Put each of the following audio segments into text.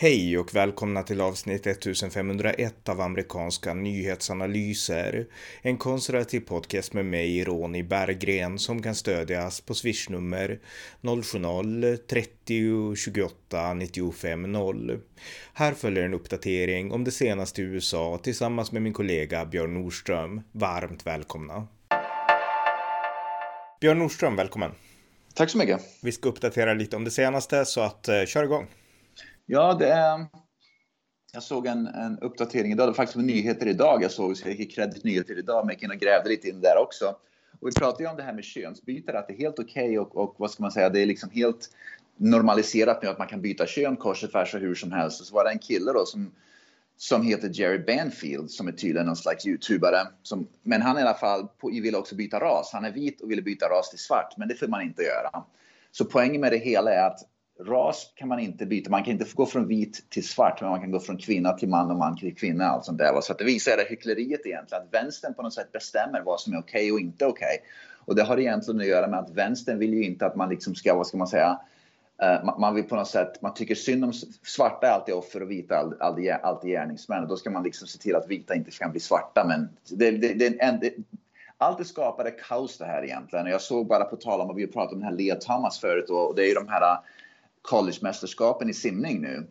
Hej och välkomna till avsnitt 1501 av amerikanska nyhetsanalyser. En konservativ podcast med mig, Ronny Berggren, som kan stödjas på swishnummer 070-30 28 95 0. Här följer en uppdatering om det senaste i USA tillsammans med min kollega Björn Nordström. Varmt välkomna! Björn Nordström, välkommen! Tack så mycket! Vi ska uppdatera lite om det senaste så att eh, kör igång! Ja, det är... Jag såg en, en uppdatering idag, det var faktiskt med nyheter idag jag såg, så jag gick kredit nyheter idag, men jag gick in och grävde lite in där också. Och vi pratade ju om det här med könsbytare, att det är helt okej okay och, och vad ska man säga, det är liksom helt normaliserat nu att man kan byta kön kors och tvärs och hur som helst. Och så var det en kille då som, som heter Jerry Banfield som är tydligen någon slags youtubare. Som, men han i alla fall vill också byta ras. Han är vit och vill byta ras till svart, men det får man inte göra. Så poängen med det hela är att ras kan man inte byta. Man kan inte gå från vit till svart, men man kan gå från kvinna till man och man till kvinna. Allt sånt där. Så att det visar det hyckleriet egentligen, att vänstern på något sätt bestämmer vad som är okej okay och inte okej. Okay. Och det har egentligen att göra med att vänstern vill ju inte att man liksom ska, vad ska man säga, eh, man vill på något sätt, man tycker synd om svarta är alltid offer och vita är alltid, alltid gärningsmän. Och då ska man liksom se till att vita inte kan bli svarta. Men det, det, det, en, det allt det skapade kaos det här egentligen. Och jag såg bara på tal om, vi pratade om den här Lea Thomas förut, och det är ju de här collegemästerskapen i simning nu.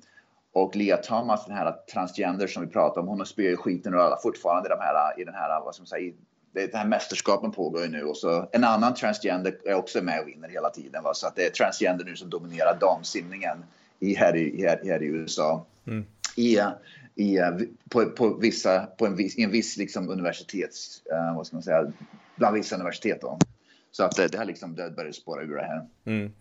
Och Lea Thomas, den här transgender som vi pratade om, hon ju skiten ur alla fortfarande de här, i den här, vad ska man säga, den här mästerskapen pågår ju nu och så en annan transgender är också med och vinner hela tiden. Va? Så att det är transgender nu som dominerar damsimningen i, här, i, här, här i USA. Mm. I, i, på, på, vissa, på en viss, i en viss liksom universitets, uh, vad ska man säga, bland vissa universitet. Då. Så att det, det har liksom det börjar spåra ur det här. Mm.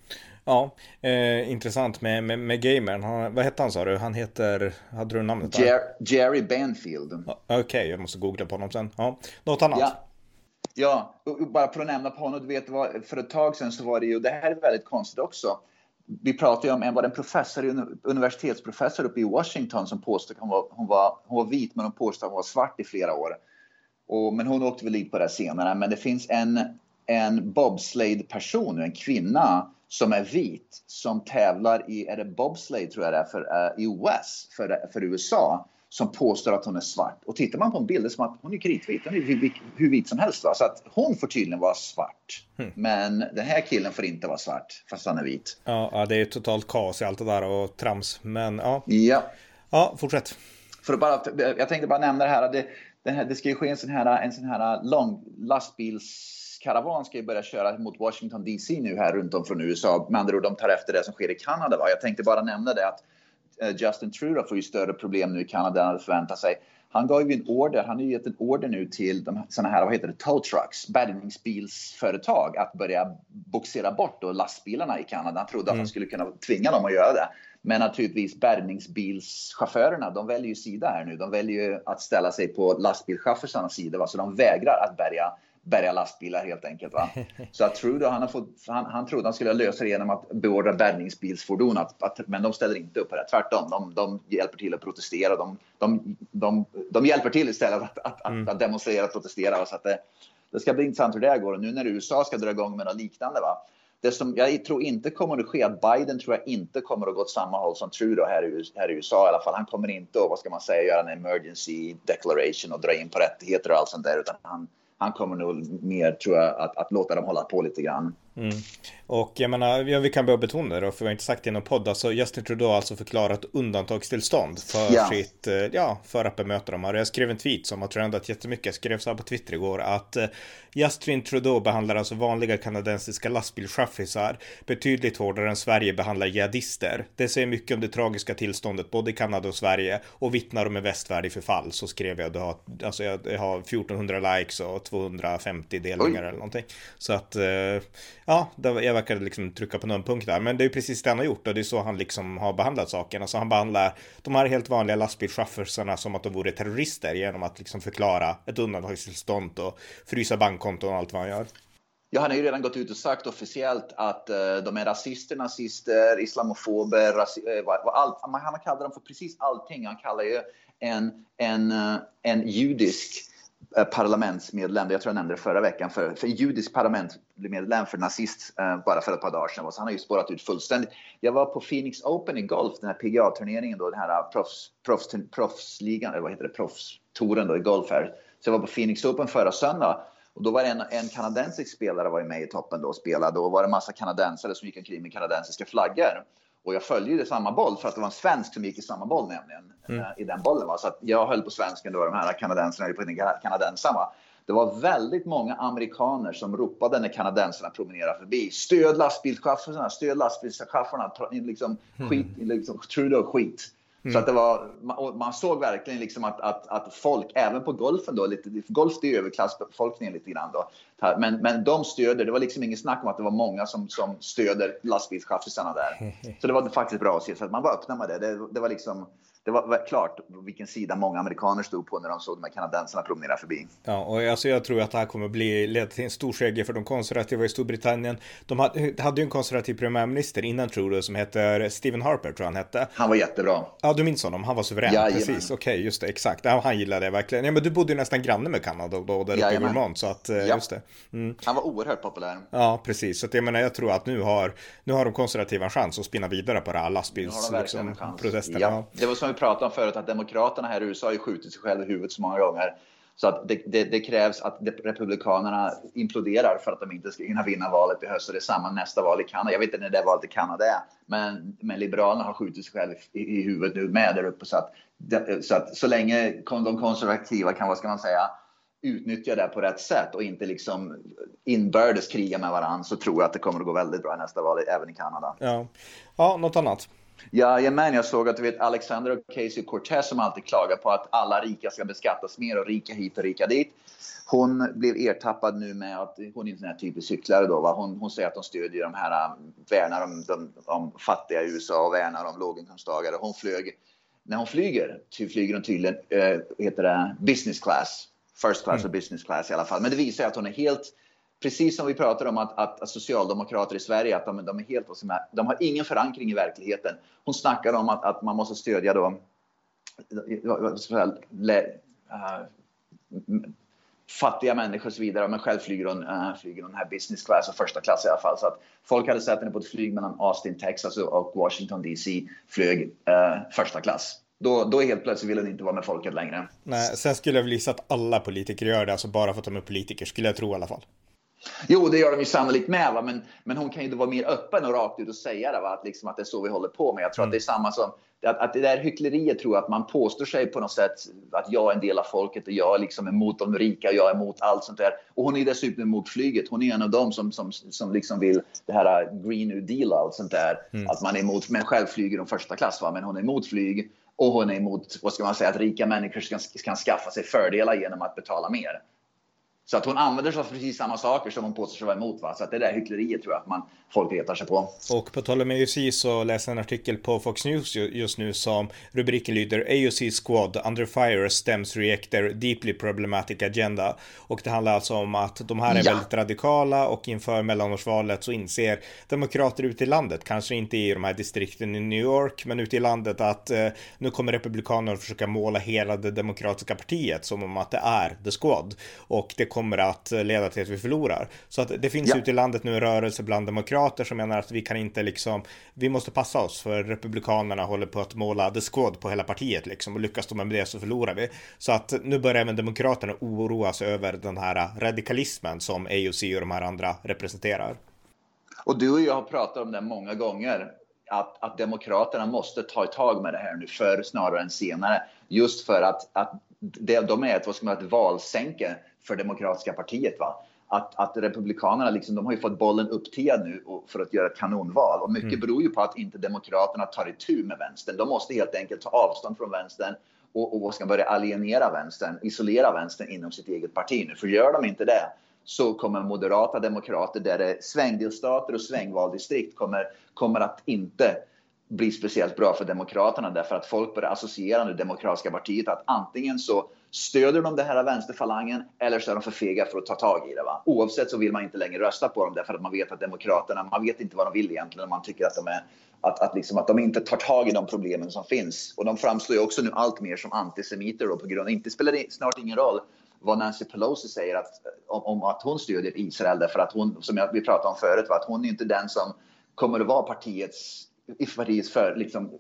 Ja, eh, intressant med, med, med gamern. Han, vad hette han sa du? Han heter, hade du namnet? Jer, Jerry Banfield. Okej, okay, jag måste googla på honom sen. Ja, något annat? Ja. Ja, bara för att nämna på honom, du vet, för ett tag sedan så var det ju, det här är väldigt konstigt också. Vi pratade ju om en, var en professor, universitetsprofessor uppe i Washington som påstod att hon var, hon var, hon var vit, men hon påstod att hon var svart i flera år. Och, men hon åkte väl dit på det senare. Men det finns en, en bobsleigh-person, en kvinna, som är vit som tävlar i, är det bobsleigh tror jag det är, för, uh, i OS för, för USA som påstår att hon är svart. Och tittar man på en bild det är som att hon är kritvit, hon är hur, hur vit som helst. Va? Så att hon får tydligen vara svart. Mm. Men den här killen får inte vara svart, fast han är vit. Ja, det är totalt kaos i allt det där och trams. Men ja. Ja. Ja, fortsätt. För att bara, jag tänkte bara nämna det här, det, det, här, det ska ju ske en sån här, en sån här lång lastbils karavan ska ju börja köra mot Washington DC nu här runt om från USA. Med andra ord, de tar efter det som sker i Kanada. Va? Jag tänkte bara nämna det att uh, Justin Trudeau får ju större problem nu i Kanada än han förväntat sig. Han gav ju en order, han har ju gett en order nu till de, såna här, vad heter det, tow trucks, bärgningsbilsföretag att börja boxera bort då lastbilarna i Kanada. Han trodde mm. att han skulle kunna tvinga dem att göra det. Men naturligtvis bärgningsbilschaufförerna, de väljer ju sida här nu. De väljer ju att ställa sig på lastbilschaufförernas sida, va? så de vägrar att bärga bärga lastbilar helt enkelt. Va? Så att Trudeau, han, har fått, han, han trodde han skulle lösa det genom att beordra bärgningsbilsfordon, att, att, men de ställer inte upp på det. Tvärtom, de, de hjälper till att protestera. De, de, de, de hjälper till istället att, att, mm. att demonstrera och protestera. Så att det, det ska bli intressant hur det går. Och nu när USA ska dra igång med något liknande. Va? Det som jag tror inte kommer att ske, att Biden tror jag inte kommer att gå åt samma håll som Trudeau här i, här i USA i alla fall. Han kommer inte att, vad ska man säga, göra en emergency declaration och dra in på rättigheter och allt sånt där, utan han, han kommer nog mer, tror jag, att, att låta dem hålla på lite grann. Mm. Och jag menar, ja, vi kan börja betona det, för vi har inte sagt det i någon podd, alltså Justin Trudeau har alltså förklarat undantagstillstånd för ja. sitt, eh, ja, för att bemöta dem här. Jag skrev en tweet som har trendat jättemycket, jag skrev så här på Twitter igår, att eh, Justin Trudeau behandlar alltså vanliga kanadensiska lastbilschaffisar betydligt hårdare än Sverige behandlar jihadister. Det säger mycket om det tragiska tillståndet både i Kanada och Sverige och vittnar om en västvärld i förfall. Så skrev jag, det har, alltså jag, jag har 1400 likes och 250 delningar Oj. eller någonting. Så att, eh, ja, jag verkade liksom trycka på någon punkt där. Men det är precis det han har gjort och det är så han liksom har behandlat saken. Alltså han behandlar de här helt vanliga lastbilschaufförerna som att de vore terrorister genom att liksom förklara ett undantagstillstånd och frysa bankkonton och allt vad han gör. Ja, han har ju redan gått ut och sagt officiellt att uh, de är rasister, nazister, islamofober, rasi eh, uh, allt. han kallar dem för precis allting. Han kallar ju en, en, uh, en judisk Eh, parlamentsmedlem, jag tror jag nämnde det förra veckan, för, för judisk parlamentsmedlem för nazist eh, bara för ett par dagar sedan. Så han har ju spårat ut fullständigt. Jag var på Phoenix Open i golf, den här PGA-turneringen då, den här eh, proffs, proffs, proffsligan, eller vad heter det, proffstouren då i golf här. Så jag var på Phoenix Open förra söndag och då var det en, en kanadensisk spelare var med i toppen då och spelade och var det en massa kanadensare som gick omkring med kanadensiska flaggor. Och jag följde ju samma boll för att det var en svensk som gick i samma boll nämligen. Mm. Uh, I den bollen. Va? Så att jag höll på svensken då, de här kanadensarna på den kanadensarna. Det var väldigt många amerikaner som ropade när kanadensarna promenerade förbi. Stöd lastbilschaufförerna, stöd lastbilschaufförerna. Liksom, mm. skit, liksom, Trudeau skit. Mm. Så att det var, man såg verkligen liksom att, att, att folk, även på golfen då, lite, golf det är överklassbefolkningen lite grann då, men, men de stöder, det var liksom inget snack om att det var många som, som stöder lastbilschaffisarna där. Så det var faktiskt bra att se, så att man var öppna med det. Det, det var liksom, det var klart vilken sida många amerikaner stod på när de såg de här kanadensarna promenera förbi. Ja, och alltså jag tror att det här kommer bli leda till en stor seger för de konservativa i Storbritannien. De hade, hade ju en konservativ premiärminister innan tror du som heter Stephen Harper tror han hette. Han var jättebra. Ja, du minns honom. Han var suverän. Ja, Precis, okej, okay, just det, exakt. Ja, han gillade det verkligen. Ja, men du bodde ju nästan granne med Kanada då, där uppe i Vermont, så att eh, ja. just det. Mm. Han var oerhört populär. Ja, precis. Så att jag menar, jag tror att nu har, nu har de konservativa en chans att spinna vidare på det här lastbilsprotesterna. Liksom, ja. Det var som pratat pratade om förut, att Demokraterna här i USA har ju skjutit sig själva i huvudet så många gånger. Så att det, det, det, krävs att Republikanerna imploderar för att de inte ska hinna vinna valet i höst. Och det är samma nästa val i Kanada. Jag vet inte när det valet i Kanada är. Men, men Liberalerna har skjutit sig själva i, i huvudet nu med där uppe. Så att, så att så länge de konservativa kan, vad ska man säga, utnyttja det på rätt sätt och inte liksom inbördes kriga med varandra så tror jag att det kommer att gå väldigt bra i nästa val även i Kanada. Ja, ja något annat? Jajamän, jag såg att du vet Alexander och Casey Cortez som alltid klagar på att alla rika ska beskattas mer och rika hit och rika dit. Hon blev ertappad nu med att hon är en sån här typisk cyklare då. Va? Hon, hon säger att hon stödjer de här, värnar om de, de fattiga i USA och värnar om låginkomsttagare. Hon flög, när hon flyger, flyger hon tydligen, äh, heter det business class. First class mm. och business class i alla fall. Men det visar att hon är helt precis som vi pratar om att, att, att socialdemokrater i Sverige, att de, de är helt, de har ingen förankring i verkligheten. Hon snackar om att, att man måste stödja då, uh, fattiga människor och så vidare. Men själv flyger hon, uh, flyger hon här business class och första klass i alla fall. Så att folk hade sett henne på ett flyg mellan Austin, Texas och Washington DC, flög uh, första klass. Då, då helt plötsligt vill hon inte vara med folket längre. Nej, sen skulle jag väl gissa att alla politiker gör det, alltså bara för att de är politiker, skulle jag tro i alla fall. Jo, det gör de ju sannolikt med, va? Men, men hon kan ju vara mer öppen och rakt ut och säga det, va? Att, liksom, att det är så vi håller på med. Jag tror mm. att det är samma som att, att det där hyckleriet tror jag att man påstår sig på något sätt att jag är en del av folket och jag är liksom emot de rika och jag är emot allt sånt där. Och hon är dessutom emot flyget. Hon är en av dem som, som, som liksom vill det här Green New Deal och allt sånt där. Mm. Att man är emot, men själv flyger hon första klass, va? men hon är emot flyg och hon är emot, vad ska man säga, att rika människor ska, kan skaffa sig fördelar genom att betala mer. Så att hon använder sig av precis samma saker som hon påstår sig vara emot. Va? Så att det där hyckleriet tror jag att man, folk retar sig på. Och på tal om AUC så läser jag en artikel på Fox News just nu som rubriken lyder AUC Squad Under Fire Stems React Their Deeply Problematic Agenda. Och det handlar alltså om att de här är ja. väldigt radikala och inför mellanårsvalet så inser demokrater ute i landet, kanske inte i de här distrikten i New York, men ute i landet att eh, nu kommer republikanerna att försöka måla hela det demokratiska partiet som om att det är the squad. Och det kommer att leda till att vi förlorar. Så att det finns ja. ute i landet nu en rörelse bland demokrater som menar att vi kan inte liksom, vi måste passa oss för republikanerna håller på att måla the squad på hela partiet liksom och lyckas de med det så förlorar vi. Så att nu börjar även demokraterna oroa sig över den här radikalismen som AOC och de här andra representerar. Och du och jag har pratat om det många gånger. Att, att demokraterna måste ta tag med det här nu förr snarare än senare. Just för att, att det, de är ett, vad ska man, ett valsänke för Demokratiska partiet. Va? Att, att Republikanerna liksom, de har ju fått bollen upptiad nu för att göra ett kanonval. Och mycket mm. beror ju på att inte Demokraterna tar itu med vänstern. De måste helt enkelt ta avstånd från vänstern och, och ska börja alienera vänstern, isolera vänstern inom sitt eget parti nu. För gör de inte det så kommer moderata demokrater där det är svängdelstater och svängvaldistrikt kommer, kommer att inte bli speciellt bra för Demokraterna därför att folk börjar associera nu Demokratiska partiet att antingen så stöder de den här vänsterfalangen eller så är de för fega för att ta tag i det. Va? Oavsett så vill man inte längre rösta på dem därför att man vet att Demokraterna, man vet inte vad de vill egentligen. Man tycker att de, är, att, att, liksom, att de inte tar tag i de problemen som finns. Och de framstår ju också nu allt mer som antisemiter då på grund av, inte spelar det snart ingen roll vad Nancy Pelosi säger att, om, om att hon stödjer Israel. Därför att hon, som jag, vi pratade om förut, va? att hon är inte den som kommer att vara partiets, partiets för, liksom,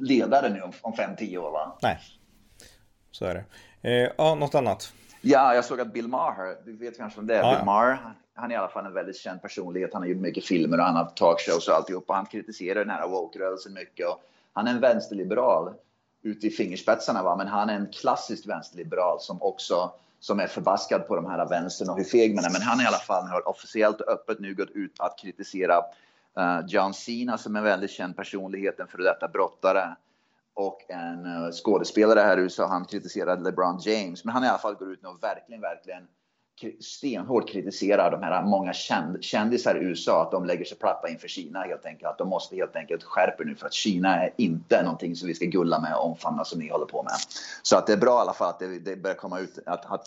ledare nu om, om fem, tio år. Va? Nej, så är det. Eh, ja, något annat? Ja, jag såg att Bill Maher, du vet kanske om det är, ja, Bill Maher, han är i alla fall en väldigt känd personlighet. Han har gjort mycket filmer och annat talkshows och alltihop. Och han kritiserar den här woke-rörelsen mycket. Och han är en vänsterliberal ute i fingerspetsarna, va? men han är en klassisk vänsterliberal som också som är förbaskad på de här vänstern och hur feg man är. Men han i alla fall har officiellt och öppet nu gått ut att kritisera uh, John Cena som är en väldigt känd personlighet, en före detta brottare och en uh, skådespelare här i USA. Han kritiserade LeBron James, men han i alla fall går ut nu och verkligen, verkligen stenhårt kritiserar de här många känd, kändisar i USA att de lägger sig platta inför Kina helt enkelt. Att de måste helt enkelt skärpa nu för att Kina är inte någonting som vi ska gulla med och omfamna som ni håller på med. Så att det är bra i alla fall att det, det börjar komma ut att, att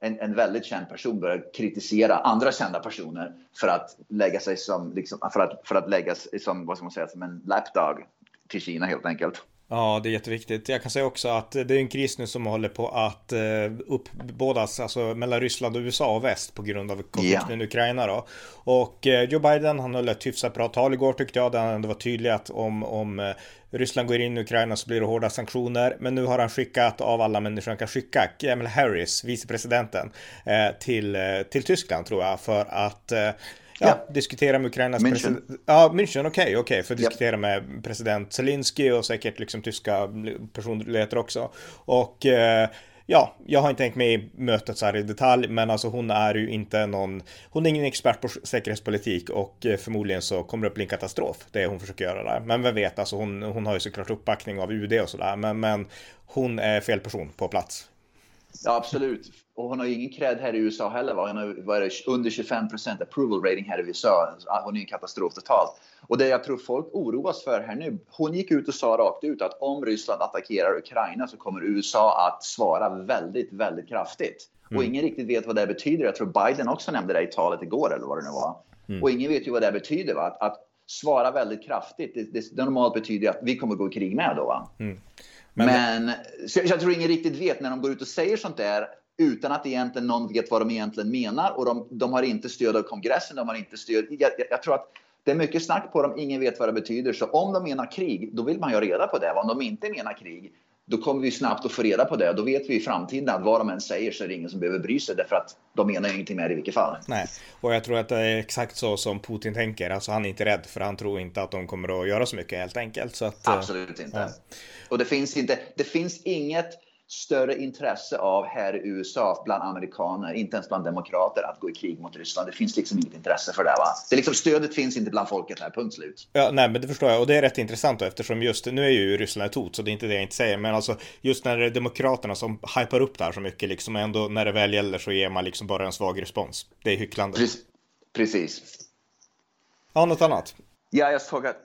en, en, väldigt känd person börjar kritisera andra kända personer för att lägga sig som, liksom, för att, för att lägga sig som, vad ska man säga, som en lapdog till Kina helt enkelt. Ja, det är jätteviktigt. Jag kan säga också att det är en kris nu som håller på att eh, uppbådas, alltså mellan Ryssland och USA och väst på grund av konflikten yeah. i Ukraina då. Och eh, Joe Biden, han höll ett hyfsat bra tal igår tyckte jag, där han ändå var tydlig att om, om eh, Ryssland går in i Ukraina så blir det hårda sanktioner. Men nu har han skickat av alla människor han kan skicka, Kamala Harris, vicepresidenten, till, till Tyskland tror jag, för att Ja, diskutera med Ukrainas president. Ja, München, okej, okay, okej, okay, för att diskutera med president Zelensky och säkert liksom tyska personligheter också. Och eh, ja, jag har inte tänkt med i mötet så här i detalj, men alltså hon är ju inte någon, hon är ingen expert på säkerhetspolitik och eh, förmodligen så kommer det att bli en katastrof, det hon försöker göra där. Men vem vet, alltså hon, hon har ju såklart uppbackning av UD och sådär, men, men hon är fel person på plats. Ja, absolut. Och hon har ju ingen cred här i USA heller. Va? Hon har varit under 25% approval rating här i USA. Hon är en katastrof totalt. Och det jag tror folk oroas för här nu. Hon gick ut och sa rakt ut att om Ryssland attackerar Ukraina så kommer USA att svara väldigt, väldigt kraftigt. Mm. Och ingen riktigt vet vad det betyder. Jag tror Biden också nämnde det i talet igår eller vad det nu var. Mm. Och ingen vet ju vad det betyder. Va? Att, att svara väldigt kraftigt, det, det, det normalt betyder att vi kommer gå i krig med då. Va? Mm. Men, Men så jag, jag tror ingen riktigt vet när de går ut och säger sånt där utan att egentligen någon vet vad de egentligen menar och de, de har inte stöd av kongressen, de har inte stöd. Jag, jag, jag, tror att det är mycket snack på dem, ingen vet vad det betyder. Så om de menar krig, då vill man ju ha reda på det. Om de inte menar krig, då kommer vi snabbt att få reda på det. Då vet vi i framtiden att vad de än säger så är det ingen som behöver bry sig därför att de menar ju ingenting med det i vilket fall. Nej, och jag tror att det är exakt så som Putin tänker. Alltså han är inte rädd för han tror inte att de kommer att göra så mycket helt enkelt. Så att, Absolut inte. Ja. Och det finns inte, det finns inget större intresse av här i USA bland amerikaner, inte ens bland demokrater, att gå i krig mot Ryssland. Det finns liksom inget intresse för det. Va? Det liksom, stödet finns inte bland folket här, punkt slut. Ja, nej, men det förstår jag. Och det är rätt intressant då, eftersom just nu är ju Ryssland ett hot, så det är inte det jag inte säger. Men alltså, just när det är demokraterna som hypar upp det här så mycket, liksom ändå när det väl gäller så ger man liksom bara en svag respons. Det är hycklande. Precis. Ja, något annat? Ja, jag såg att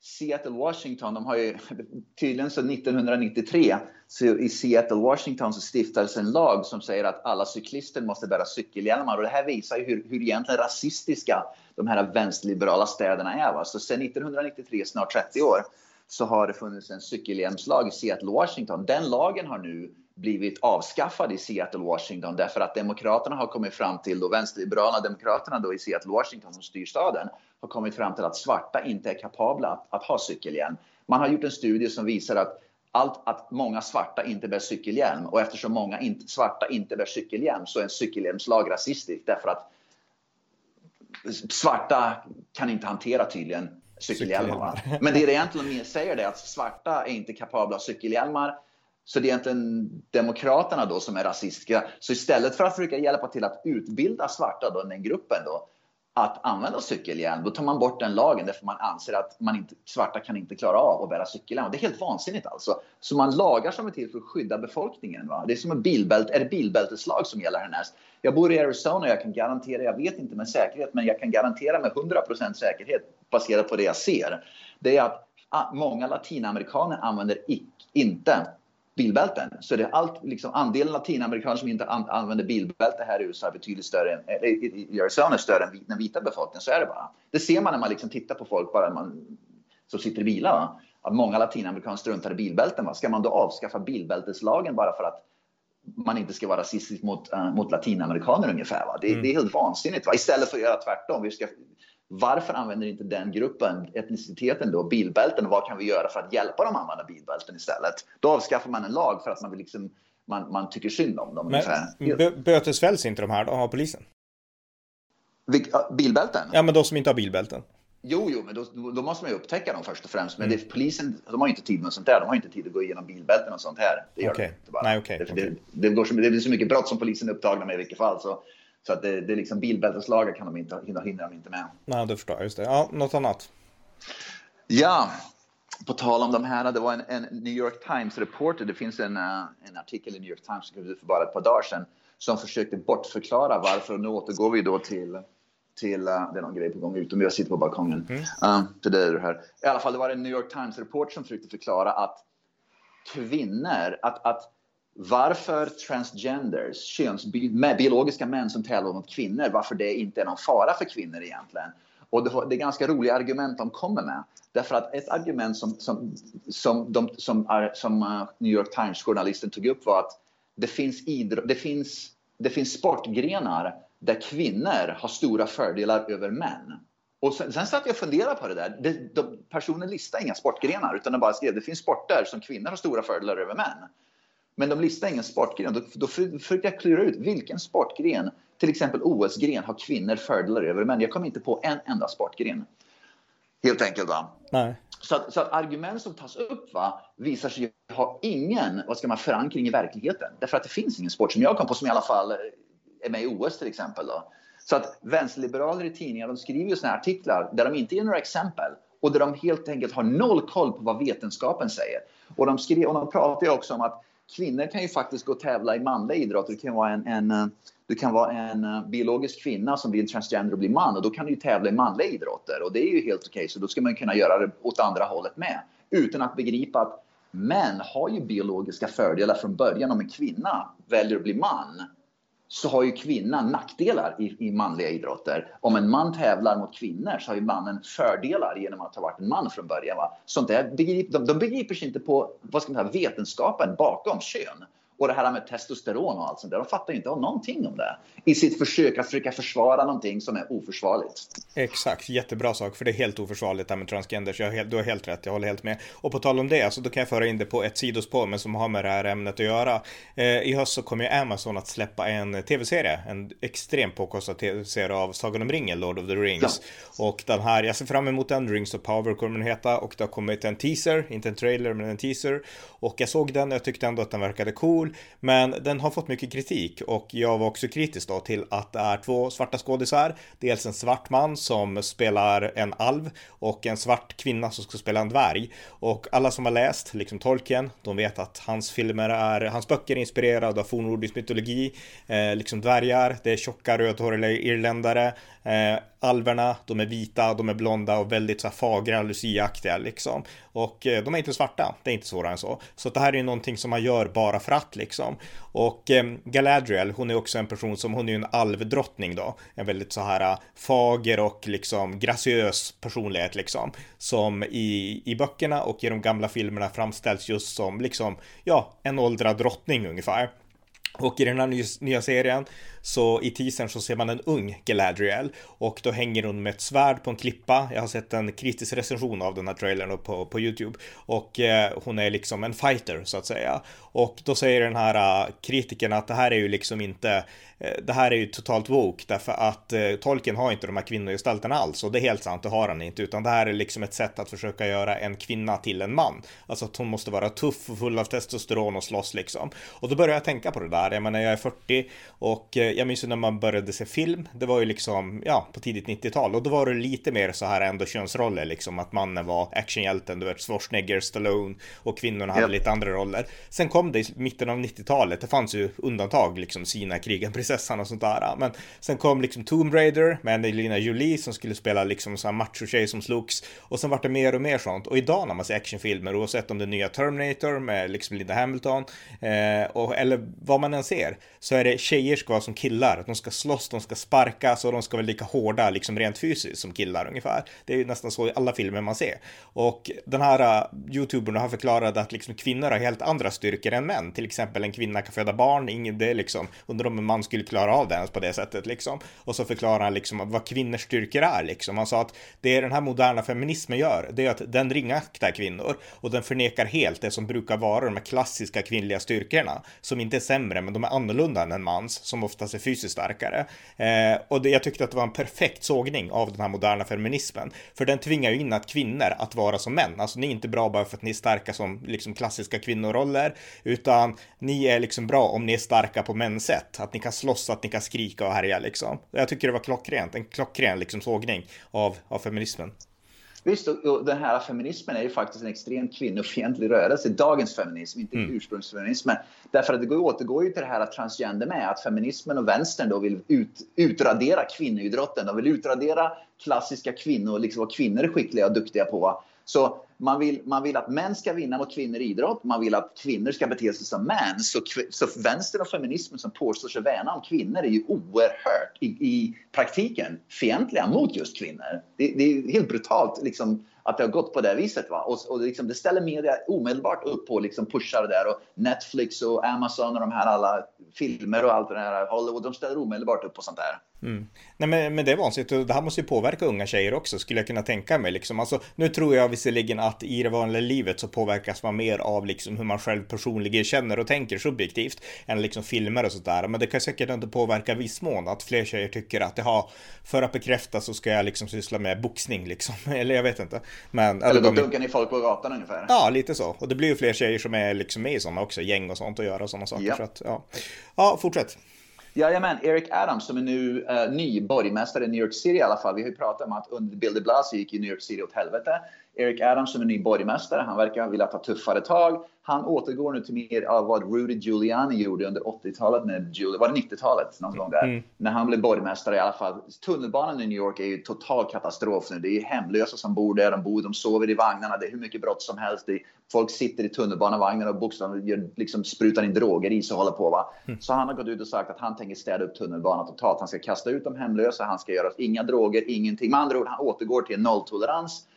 Seattle, Washington, de har ju tydligen så 1993 så i Seattle, Washington så stiftades en lag som säger att alla cyklister måste bära cykelhjälmar och det här visar ju hur, hur egentligen rasistiska de här vänsterliberala städerna är. Va? Så sedan 1993, snart 30 år, så har det funnits en cykelhjälmslag i Seattle, Washington. Den lagen har nu blivit avskaffad i Seattle, Washington därför att Demokraterna har kommit fram till, och vänsterliberala Demokraterna då i Seattle, Washington som styr staden, har kommit fram till att svarta inte är kapabla att, att ha cykelhjälm. Man har gjort en studie som visar att allt att många svarta inte bär cykelhjälm och eftersom många inte, svarta inte bär cykelhjälm så är en cykelhjälmslag rasistisk därför att svarta kan inte hantera tydligen cykelhjälmar. Men det det egentligen säger är att svarta är inte kapabla ha cykelhjälmar så det är egentligen Demokraterna då som är rasistiska. Så istället för att försöka hjälpa till att utbilda svarta, då, den gruppen, då, att använda cykelhjälm, då tar man bort den lagen därför man anser att man inte, svarta kan inte klara av att bära cykelhjälm. Det är helt vansinnigt alltså. Så man lagar som är till för att skydda befolkningen. Va? Det är som en bilbält, är det bilbälteslag som gäller härnäst? Jag bor i Arizona, jag kan garantera, jag vet inte med säkerhet, men jag kan garantera med 100% säkerhet baserat på det jag ser. Det är att ah, många latinamerikaner använder inte bilbälten. Så det är allt, liksom, andelen latinamerikaner som inte an använder bilbälte här i USA är betydligt större än, eller, i Arizona är större än den vita befolkningen. Så är det bara. Det ser man när man liksom tittar på folk bara man, som sitter i bilar. Va? Att många latinamerikaner struntar i bilbälten. Va? Ska man då avskaffa bilbälteslagen bara för att man inte ska vara rasistisk mot, uh, mot latinamerikaner ungefär. Va? Det, mm. det, är helt vansinnigt. Va? Istället för att göra tvärtom. Vi ska, varför använder inte den gruppen etniciteten då bilbälten och vad kan vi göra för att hjälpa dem att använda bilbälten istället? Då avskaffar man en lag för att man vill liksom man, man tycker synd om dem. Men bötesfälls inte de här då av polisen? Bilbälten? Ja, men de som inte har bilbälten. Jo, jo, men då, då, måste man ju upptäcka dem först och främst. Men mm. det, polisen, de har inte tid med sånt där. De har inte tid att gå igenom bilbälten och sånt här. Det gör okay. de inte bara. Nej, okay. Det, okay. Det, det, går så, det är så mycket brott som polisen är upptagna med i vilket fall. Så, så att det, det är liksom bilbälteslagar kan de inte, hinna, hinner de inte med. Nej, det förstår jag. Just det. Ja, något annat? Ja, på tal om de här, det var en, en New York Times-reporter, det finns en, uh, en artikel i New York Times för bara ett par dagar sedan som försökte bortförklara varför, och nu återgår vi då till till, uh, det är någon grej på gång utom jag sitter på balkongen. Mm. Uh, till är det här. I alla fall, det var en New York Times-report som försökte förklara att kvinnor, att, att varför transgenders, könsby, biologiska män som tävlar mot kvinnor, varför det inte är någon fara för kvinnor egentligen. Och det, det är ganska roliga argument de kommer med. Därför att ett argument som, som, som, de, som, är, som eh, New York Times-journalisten tog upp var att det finns, idro, det, finns, det finns sportgrenar där kvinnor har stora fördelar över män. Och sen, sen satt jag och funderade på det där. Det, de, personen listade inga sportgrenar utan de bara skrev det finns sporter som kvinnor har stora fördelar över män. Men de listar ingen sportgren. Då, då försökte jag klura ut vilken sportgren, till exempel OS-gren, har kvinnor fördelar över män. Jag kom inte på en enda sportgren. Helt enkelt. Va? Nej. Så, att, så att argument som tas upp va, visar sig ha ingen vad ska man, förankring i verkligheten. Därför att det finns ingen sport som jag kom på som i alla fall är med i OS till exempel. Då. Så att vänsterliberaler i tidningar de skriver ju såna här artiklar där de inte ger några exempel och där de helt enkelt har noll koll på vad vetenskapen säger. Och de, skrev, och de pratar ju också om att kvinnor kan ju faktiskt gå och tävla i manliga idrotter. Du kan vara en, en, eh, du kan vara en eh, biologisk kvinna som blir en transgender och blir man och då kan du ju tävla i manliga idrotter. Och det är ju helt okej okay, så då ska man kunna göra det åt andra hållet med. Utan att begripa att män har ju biologiska fördelar från början. Om en kvinna väljer att bli man så har ju kvinnan nackdelar i, i manliga idrotter. Om en man tävlar mot kvinnor så har ju mannen fördelar genom att ha varit en man från början. Va? Sånt där de, de begriper sig inte på vad ska man säga, vetenskapen bakom kön. Och det här med testosteron och allt sånt där. De fattar inte någonting om det. I sitt försök att försöka försvara någonting som är oförsvarligt. Exakt, jättebra sak. För det är helt oförsvarligt det här med transgenders. Jag har helt, du har helt rätt, jag håller helt med. Och på tal om det, alltså, då kan jag föra in det på ett sidospår, men som har med det här ämnet att göra. Eh, I höst så kommer ju Amazon att släppa en tv-serie. En extremt påkostad tv-serie av Sagan om ringen, Lord of the Rings. Ja. Och den här, jag ser fram emot den. Rings of Power kommer den heta. Och det har kommit en teaser, inte en trailer, men en teaser. Och jag såg den och jag tyckte ändå att den verkade cool. Men den har fått mycket kritik och jag var också kritisk då till att det är två svarta skådisar. Dels en svart man som spelar en alv och en svart kvinna som ska spela en dvärg. Och alla som har läst, liksom Tolkien, de vet att hans filmer är, hans böcker är inspirerade av fornnordisk mytologi, eh, liksom dvärgar, det är tjocka rödhåriga irländare, Eh, alverna, de är vita, de är blonda och väldigt så här fagra, luciaaktiga liksom. Och eh, de är inte svarta, det är inte svårare än så. Så det här är ju någonting som man gör bara för att liksom. Och eh, Galadriel, hon är också en person som, hon är ju en alvdrottning då. En väldigt så här eh, fager och liksom graciös personlighet liksom. Som i, i böckerna och i de gamla filmerna framställs just som liksom, ja, en åldrad drottning ungefär. Och i den här nya serien så i teasern så ser man en ung Galadriel och då hänger hon med ett svärd på en klippa. Jag har sett en kritisk recension av den här trailern på, på YouTube och eh, hon är liksom en fighter så att säga. Och då säger den här uh, kritiken att det här är ju liksom inte eh, det här är ju totalt woke därför att eh, Tolkien har inte de här kvinnogestalterna alls och det är helt sant, det har han inte utan det här är liksom ett sätt att försöka göra en kvinna till en man. Alltså att hon måste vara tuff och full av testosteron och slåss liksom. Och då börjar jag tänka på det där, jag menar jag är 40 och eh, jag minns ju när man började se film, det var ju liksom, ja, på tidigt 90-tal och då var det lite mer så här ändå könsroller liksom, att mannen var actionhjälten, du vet, Schwarzenegger, Stallone och kvinnorna hade lite andra roller. Sen kom det i mitten av 90-talet, det fanns ju undantag, liksom Sina, krigen, prinsessan och sånt där, men sen kom liksom Tomb Raider med Angelina Jolie som skulle spela liksom så här macho-tjej som slogs. Och sen vart det mer och mer sånt. Och idag när man ser actionfilmer, oavsett om det är nya Terminator med liksom Linda Hamilton eh, och, eller vad man än ser, så är det tjejer ska vara som killar. De ska slåss, de ska sparkas och de ska vara lika hårda liksom rent fysiskt som killar ungefär. Det är ju nästan så i alla filmer man ser. Och den här uh, youtubern har förklarat att liksom kvinnor har helt andra styrkor än män. Till exempel en kvinna kan föda barn, ingen, det är liksom, undrar om en man skulle klara av det ens på det sättet liksom. Och så förklarar han liksom vad kvinnors styrkor är liksom. Han sa att det den här moderna feminismen gör, det är att den ringaktar kvinnor och den förnekar helt det som brukar vara de här klassiska kvinnliga styrkorna som inte är sämre, men de är annorlunda än en mans som oftast är fysiskt starkare. Eh, och det, jag tyckte att det var en perfekt sågning av den här moderna feminismen, för den tvingar ju in att kvinnor att vara som män. Alltså ni är inte bra bara för att ni är starka som liksom klassiska kvinnoroller, utan ni är liksom bra om ni är starka på mäns sätt, att ni kan slåss, att ni kan skrika och härja liksom. Jag tycker det var klockrent, en klockren liksom sågning av, av feminismen. Visst, och den här feminismen är ju faktiskt en extremt kvinnofientlig rörelse. Dagens feminism, inte mm. ursprungsfeminismen. Därför att det går, återgår ju till det här att transgender med, att feminismen och vänstern då vill ut, utradera kvinnoidrotten. De vill utradera klassiska kvinnor, liksom vad kvinnor är skickliga och duktiga på. Så man vill, man vill att män ska vinna mot kvinnor i idrott. Man vill att kvinnor ska bete sig som män. Så, så vänstern och feminismen som påstår sig värna om kvinnor är ju oerhört i, i praktiken fientliga mot just kvinnor. Det, det är helt brutalt liksom, att det har gått på det viset. Va? Och, och liksom, det ställer media omedelbart upp på liksom pushar det där och Netflix och Amazon och de här alla filmer och allt det där Hollywood, de ställer omedelbart upp på sånt där. Mm. Nej men, men det är vansinnigt och det här måste ju påverka unga tjejer också skulle jag kunna tänka mig liksom. Alltså, nu tror jag visserligen att i det vanliga livet så påverkas man mer av liksom hur man själv personligen känner och tänker subjektivt än liksom filmer och sådär. Men det kan säkert inte påverka viss mån att fler tjejer tycker att har för att bekräfta så ska jag liksom syssla med boxning liksom. Eller jag vet inte. Men, eller då dunkar ni folk på gatan ungefär? Ja, lite så. Och det blir ju fler tjejer som är liksom med i sådana också, gäng och sånt och göra sådana saker. Ja. Så att, ja. ja, fortsätt. Jajamän, Eric Adams som är nu uh, ny borgmästare i New York City i alla fall. Vi har ju pratat om att under Bill de Blasio gick i New York City åt helvete. Eric Adams som är ny borgmästare, han verkar vilja ta tuffare tag. Han återgår nu till mer av vad Rudy Giuliani gjorde under 80-talet, med Giul var det 90-talet? Någon gång där. Mm. När han blev borgmästare i alla fall. Tunnelbanan i New York är ju total katastrof nu. Det är hemlösa som bor där, de bor, de sover i vagnarna, det är hur mycket brott som helst. Är, folk sitter i tunnelbanevagnar och bokstavligen liksom sprutar in droger i sig och håller på. Va? Mm. Så han har gått ut och sagt att han tänker städa upp tunnelbanan totalt. Han ska kasta ut de hemlösa, han ska göra inga droger, ingenting. Med andra ord, han återgår till nolltolerans.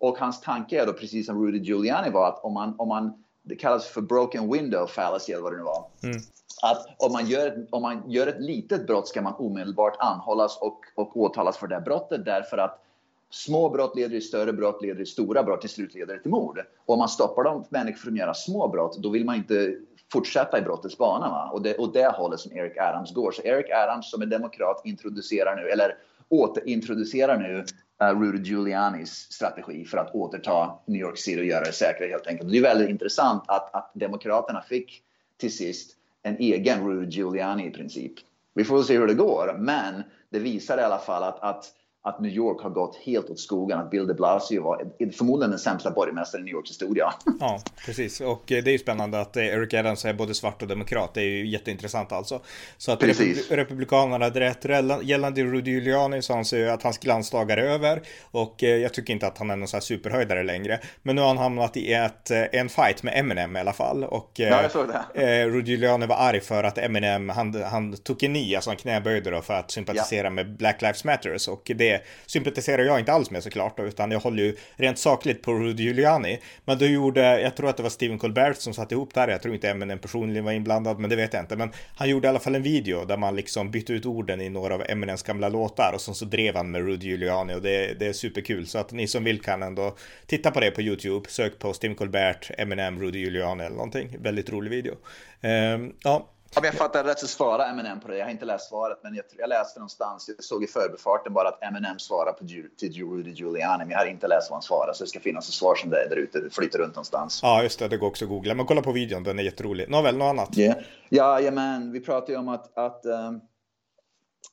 Och hans tanke är då, precis som Rudy Giuliani var, att om man, om man det kallas för broken window fallacy eller vad det nu var. Mm. Att om man, gör, om man gör ett litet brott ska man omedelbart anhållas och, och åtalas för det brottet därför att små brott leder i större brott, leder i stora brott, till slut leder det till mord. Och om man stoppar de människor från att göra små brott, då vill man inte fortsätta i brottets bana. Va? Och, det, och det hållet som Eric Adams går. Så Eric Adams som är demokrat introducerar nu, eller återintroducerar nu Eh, Rudy Giulianis strategi för att återta New York City och göra det säkrare helt enkelt. Det är väldigt intressant att, att Demokraterna fick till sist en egen Rudy Giuliani i princip. Vi får se hur det går, men det visar i alla fall att, att att New York har gått helt åt skogen. Att Bill de Blasio var förmodligen den sämsta borgmästaren i New Yorks historia. Ja, precis. Och eh, det är ju spännande att eh, Eric Adams är både svart och demokrat. Det är ju jätteintressant alltså. Så att precis. Republikanerna hade rätt. Gällande Rudy Giuliani så anser jag att hans glansdagar är över. Och eh, jag tycker inte att han är någon sån här superhöjdare längre. Men nu har han hamnat i ett, en fight med Eminem i alla fall. Och ja, jag såg det. Rudy Giuliani var arg för att Eminem, han, han tog en ny, alltså han knäböjde då för att sympatisera ja. med Black Lives Matters. Och det det sympatiserar jag inte alls med såklart, då, utan jag håller ju rent sakligt på Rudy Giuliani. Men då gjorde, jag tror att det var Stephen Colbert som satte ihop det här, jag tror inte Eminem personligen var inblandad, men det vet jag inte. Men han gjorde i alla fall en video där man liksom bytte ut orden i några av Eminems gamla låtar och så, så drev han med Rudy Giuliani och det, det är superkul. Så att ni som vill kan ändå titta på det på YouTube, sök på Stephen Colbert, Eminem, Rudy Giuliani eller någonting. Väldigt rolig video. Um, ja, om jag fattar rätt så svarar Eminem på det. Jag har inte läst svaret, men jag, jag läste någonstans, jag såg i förbifarten bara att Eminem svarar på, till Rudy Giuliani, men jag har inte läst vad han svarar, så det ska finnas ett svar som det är där ute, flyter runt någonstans. Ja, just det, det går också att googla. Men kolla på videon, den är jätterolig. Nåväl, något annat? Yeah. Ja, jajamän, vi pratade ju om att, att uh,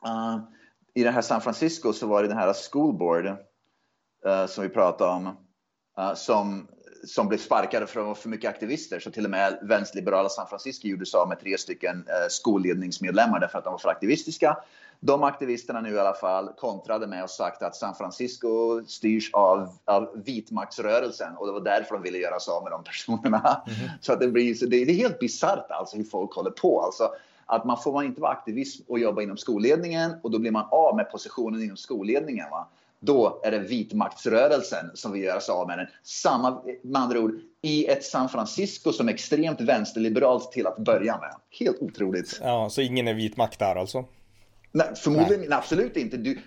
uh, i det här San Francisco så var det den här school board uh, som vi pratade om, som som blev sparkade för att vara för mycket aktivister. Så till och med vänsterliberala San Francisco gjorde sig med tre stycken eh, skolledningsmedlemmar därför att de var för aktivistiska. De aktivisterna nu i alla fall kontrade med och sagt att San Francisco styrs av, av vitmaktsrörelsen och det var därför de ville göra sig av med de personerna. Mm. Så att det, blir, så det, det är helt bisarrt alltså hur folk håller på. Alltså, att man får man inte vara aktivist och jobba inom skolledningen och då blir man av med positionen inom skolledningen. Va? Då är det vitmaktsrörelsen som vill göra sig av med den. Samma, med andra ord, i ett San Francisco som är extremt vänsterliberalt till att börja med. Helt otroligt. Ja, så ingen är vitmakt där alltså? Nej, förmodligen Nej. absolut inte. Du,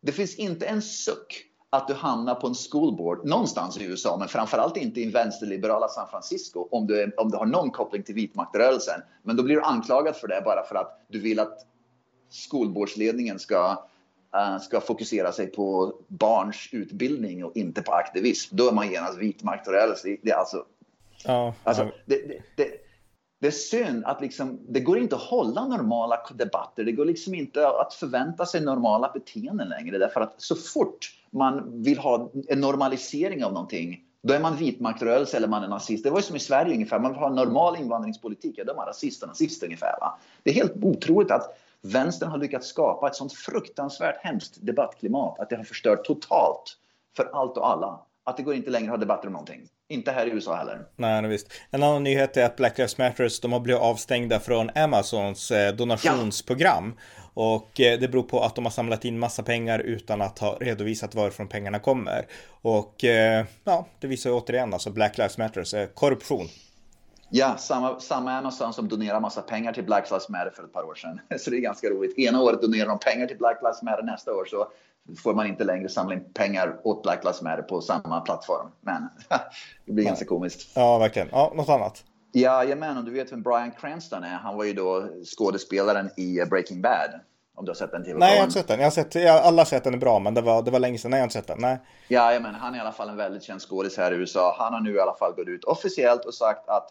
det finns inte en suck att du hamnar på en schoolboard någonstans i USA, men framförallt inte i vänsterliberala San Francisco om du, är, om du har någon koppling till vitmaktrörelsen. Men då blir du anklagad för det bara för att du vill att skolbordsledningen ska, ska fokusera sig på barns utbildning och inte på aktivism. Då är man genast vitmaktrörelse. Det är alltså, ja, alltså. Det, det, det, det är synd att liksom, det går inte att hålla normala debatter. Det går liksom inte att förvänta sig normala beteenden längre. Därför att så fort man vill ha en normalisering av någonting, då är man vitmaktrörelse eller man är nazist. Det var ju som i Sverige ungefär. Man vill ha en normal invandringspolitik, ja, då är man rasist och nazist ungefär. Va? Det är helt otroligt att vänstern har lyckats skapa ett sånt fruktansvärt hemskt debattklimat att det har förstört totalt för allt och alla. Att det går inte längre att ha debatter om någonting. Inte här i USA heller. Nej, nej visst. En annan nyhet är att Black Lives Matters, de har blivit avstängda från Amazons eh, donationsprogram. Ja. Och eh, det beror på att de har samlat in massa pengar utan att ha redovisat varifrån pengarna kommer. Och eh, ja, det visar ju återigen alltså Black Lives Matters, korruption. Ja, samma, samma Amazon som donerar massa pengar till Black Lives Matter för ett par år sedan. Så det är ganska roligt. Ena året donerar de pengar till Black Lives Matter, nästa år så får man inte längre samla in pengar åt Black Lives Matter på samma plattform. Men det blir ja. ganska komiskt. Ja, verkligen. Ja, något annat? Jajamän, om du vet vem Brian Cranston är. Han var ju då skådespelaren i Breaking Bad. Om du har sett den tv Nej, jag har inte sett den. Jag har sett, jag, alla har sett den är bra, men det var, det var länge sedan. Nej, jag har inte sett den. Nej. Jajamän, han är i alla fall en väldigt känd skådis här i USA. Han har nu i alla fall gått ut officiellt och sagt att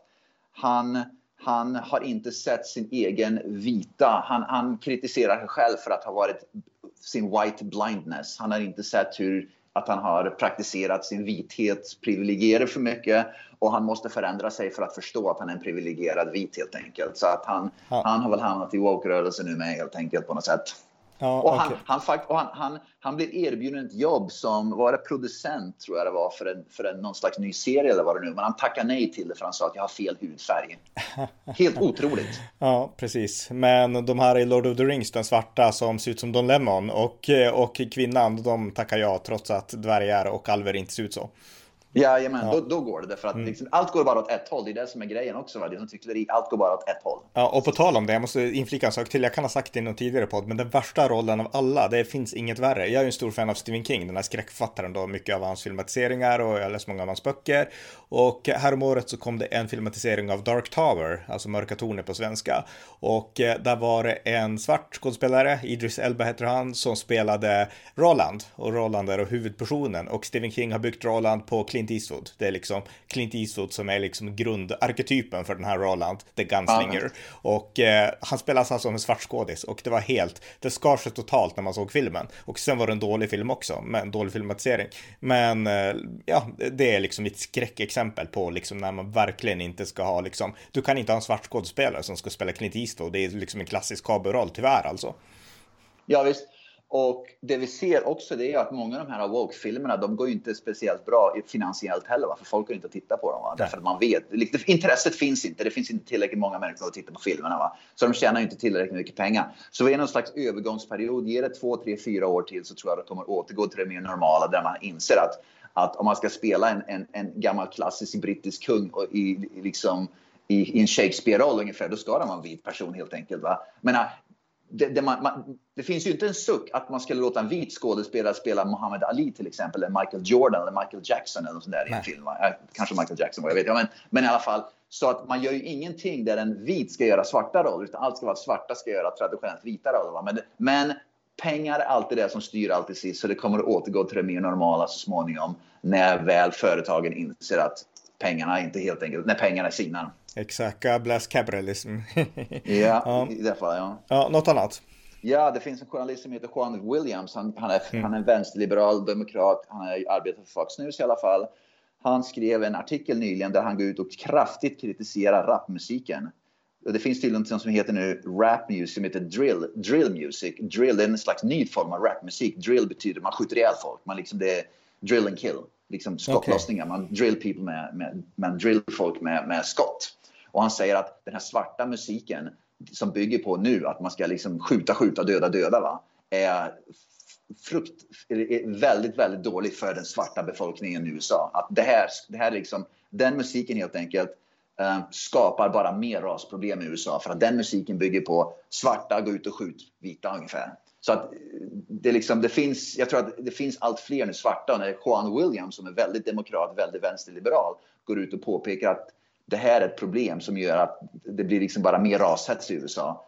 han han har inte sett sin egen vita. Han, han kritiserar sig själv för att ha varit sin white blindness. Han har inte sett hur att han har praktiserat sin vithet privilegierad för mycket och han måste förändra sig för att förstå att han är en privilegierad vit helt enkelt. Så att han, ja. han har väl hamnat i woke-rörelsen nu med helt enkelt på något sätt. Ja, och han, okay. han, och han, han, han blev erbjuden ett jobb som var det producent, tror jag det var, för, en, för en, någon slags ny serie eller vad det nu Men han tackade nej till det för han sa att jag har fel hudfärg. Helt otroligt. Ja, precis. Men de här i Lord of the Rings, den svarta som ser ut som Don Lemon och, och kvinnan, de tackar ja trots att dvärgar och alver inte ser ut så. Jajamän, ja. då, då går det. Därför att mm. liksom, allt går bara åt ett håll. Det är det som är grejen också. Va? Det är som cykleri, allt går bara åt ett håll. Ja, och på tal om det, jag måste inflika en sak till. Jag kan ha sagt det i någon tidigare podd, men den värsta rollen av alla, det finns inget värre. Jag är en stor fan av Stephen King, den här skräckfattaren då, mycket av hans filmatiseringar och jag har läst många av hans böcker. Och häromåret så kom det en filmatisering av Dark Tower, alltså Mörka tornet på svenska. Och eh, där var det en svart skådespelare, Idris Elba heter han, som spelade Roland. Och Roland är då huvudpersonen. Och Stephen King har byggt Roland på Clint Eastwood. Det är liksom Clint Eastwood som är liksom grundarketypen för den här Roland, The Gunslinger. Mm. Och eh, han spelas alltså som en svart skådis och det var helt, det skar sig totalt när man såg filmen. Och sen var det en dålig film också, med en dålig filmatisering. Men eh, ja, det är liksom ett skräckexempel på liksom när man verkligen inte ska ha liksom, du kan inte ha en svart skådespelare som ska spela Clint Eastwood. Det är liksom en klassisk cowboyroll, tyvärr alltså. Ja visst. Och det vi ser också det är att många av de här woke-filmerna, de går inte speciellt bra finansiellt heller, va? för folk går inte att titta på dem. Va? Därför att man vet, intresset finns inte, det finns inte tillräckligt många människor att titta på filmerna. Va? Så de tjänar inte tillräckligt mycket pengar. Så vi är någon slags övergångsperiod, ge det två, tre, fyra år till så tror jag att det kommer återgå till det mer normala där man inser att, att om man ska spela en, en, en gammal klassisk brittisk kung och i, liksom, i, i en Shakespeare-roll ungefär, då ska det vara en vit person helt enkelt. Va? Men det, det, man, man, det, finns ju inte en suck att man skulle låta en vit skådespelare spela Muhammad Ali till exempel, eller Michael Jordan eller Michael Jackson eller något sånt där i en film. Kanske Michael Jackson, vad jag vet. Men, men i alla fall, så att man gör ju ingenting där en vit ska göra svarta roller, utan allt ska vara svarta ska göra traditionellt vita roller. Men, men pengar är alltid det som styr allt till sist, så det kommer att återgå till det mer normala så småningom när väl företagen inser att pengarna inte helt enkelt, när pengarna sinar. Exakt, God bless capitalism. ja, ja, i det fallet ja. Ja, något annat? Ja, det finns en journalist som heter Juan Williams. Han, han är, mm. han är vänsterliberal demokrat. Han har arbetat för Fox News i alla fall. Han skrev en artikel nyligen där han går ut och kraftigt kritiserar rapmusiken. Det finns tydligen något som heter nu rap music, som heter drill, drill music. Drill är en slags ny form av rapmusik. Drill betyder man skjuter ihjäl folk. Man liksom det är drill and kill. Liksom skottlossningar. Okay. Man drill people med, med, man drill folk med, med skott. Och han säger att den här svarta musiken, som bygger på nu att man ska liksom skjuta, skjuta, döda, döda va, är frukt, är väldigt, väldigt dålig för den svarta befolkningen i USA. Att det här, det här liksom, den musiken helt enkelt eh, skapar bara mer rasproblem i USA för att den musiken bygger på svarta, gå ut och skjut vita ungefär. Så att eh, det, liksom, det finns, jag tror att det finns allt fler nu svarta. Och när Juan Williams som är väldigt demokrat, väldigt vänsterliberal, går ut och påpekar att det här är ett problem som gör att det blir liksom bara mer rashets i USA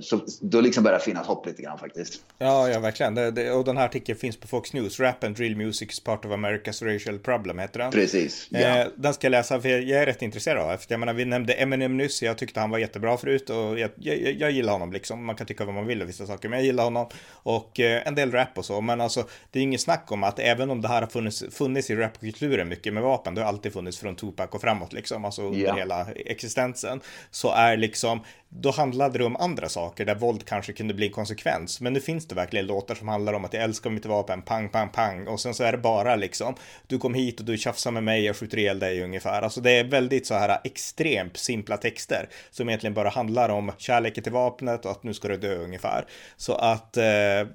så då liksom börjar det finnas hopp lite grann faktiskt. Ja, ja verkligen. Det, det, och den här artikeln finns på Fox News. Rap and drill music is part of America's racial problem heter den. Precis. Ja. Eh, den ska jag läsa för jag är rätt intresserad av. För jag menar, vi nämnde Eminem nyss. Jag tyckte han var jättebra förut och jag, jag, jag gillar honom liksom. Man kan tycka vad man vill om vissa saker, men jag gillar honom. Och eh, en del rap och så. Men alltså, det är inget snack om att även om det här har funnits, funnits i rapkulturen mycket med vapen, det har alltid funnits från Tupac och framåt liksom, alltså under ja. hela existensen, så är liksom då handlade det om andra saker där våld kanske kunde bli en konsekvens. Men nu finns det verkligen låtar som handlar om att jag älskar mitt vapen, pang, pang, pang. Och sen så är det bara liksom, du kom hit och du tjafsar med mig, jag skjuter ihjäl dig ungefär. Alltså det är väldigt så här extremt simpla texter som egentligen bara handlar om kärleken till vapnet och att nu ska du dö ungefär. Så att, eh,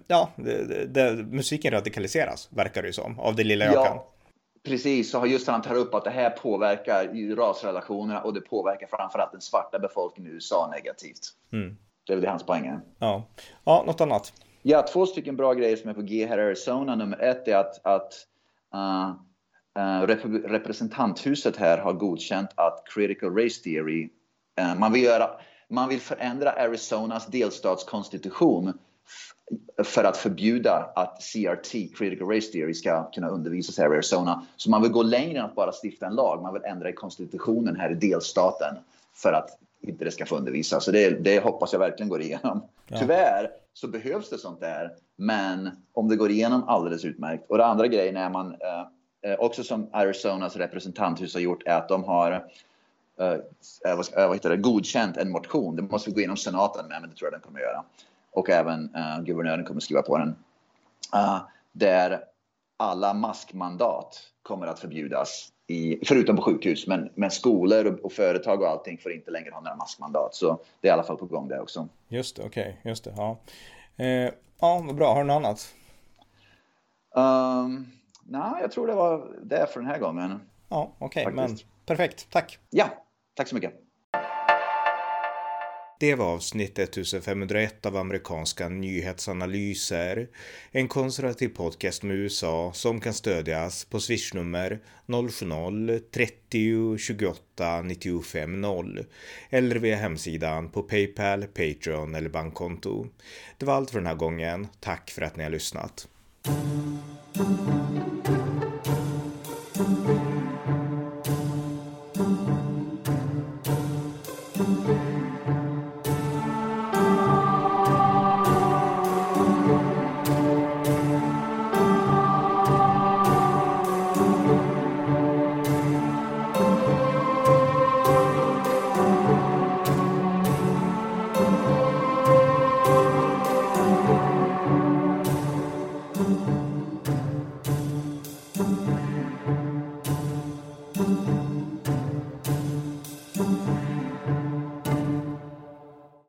ja, det, det, musiken radikaliseras, verkar det ju som, av det lilla jag ja. kan. Precis, så just han tar upp att det här påverkar rasrelationerna och det påverkar framförallt den svarta befolkningen i USA negativt. Mm. Det är väl det hans poäng är. Ja. ja, något annat? Ja, två stycken bra grejer som är på G här i Arizona. Nummer ett är att, att uh, uh, rep representanthuset här har godkänt att critical race theory, uh, man, vill göra, man vill förändra Arizonas delstatskonstitution för att förbjuda att CRT, critical race theory, ska kunna undervisas här i Arizona. Så man vill gå längre än att bara stifta en lag. Man vill ändra i konstitutionen här i delstaten för att inte det ska få undervisas. Så det, det hoppas jag verkligen går igenom. Ja. Tyvärr så behövs det sånt där. Men om det går igenom alldeles utmärkt. Och det andra grejen är man eh, eh också som Arizonas representanthus har gjort är att de har eh, eh vad, vad heter det, godkänt en motion. Det måste gå igenom senaten med, men det tror jag den kommer göra och även uh, guvernören kommer skriva på den. Uh, där alla maskmandat kommer att förbjudas, i, förutom på sjukhus. Men, men skolor och, och, företag och allting får inte längre ha några maskmandat. Så det är i alla fall på gång det också. Just det, okej, okay, just det. Ja. Eh, ja, vad bra. Har du något annat? Um, Nej, jag tror det var det för den här gången. Ja, okej, okay, men perfekt. Tack. Ja, tack så mycket. Det var avsnitt 1501 av amerikanska nyhetsanalyser. En konservativ podcast med USA som kan stödjas på swishnummer 070-30 28 95 0 eller via hemsidan på Paypal, Patreon eller bankkonto. Det var allt för den här gången. Tack för att ni har lyssnat.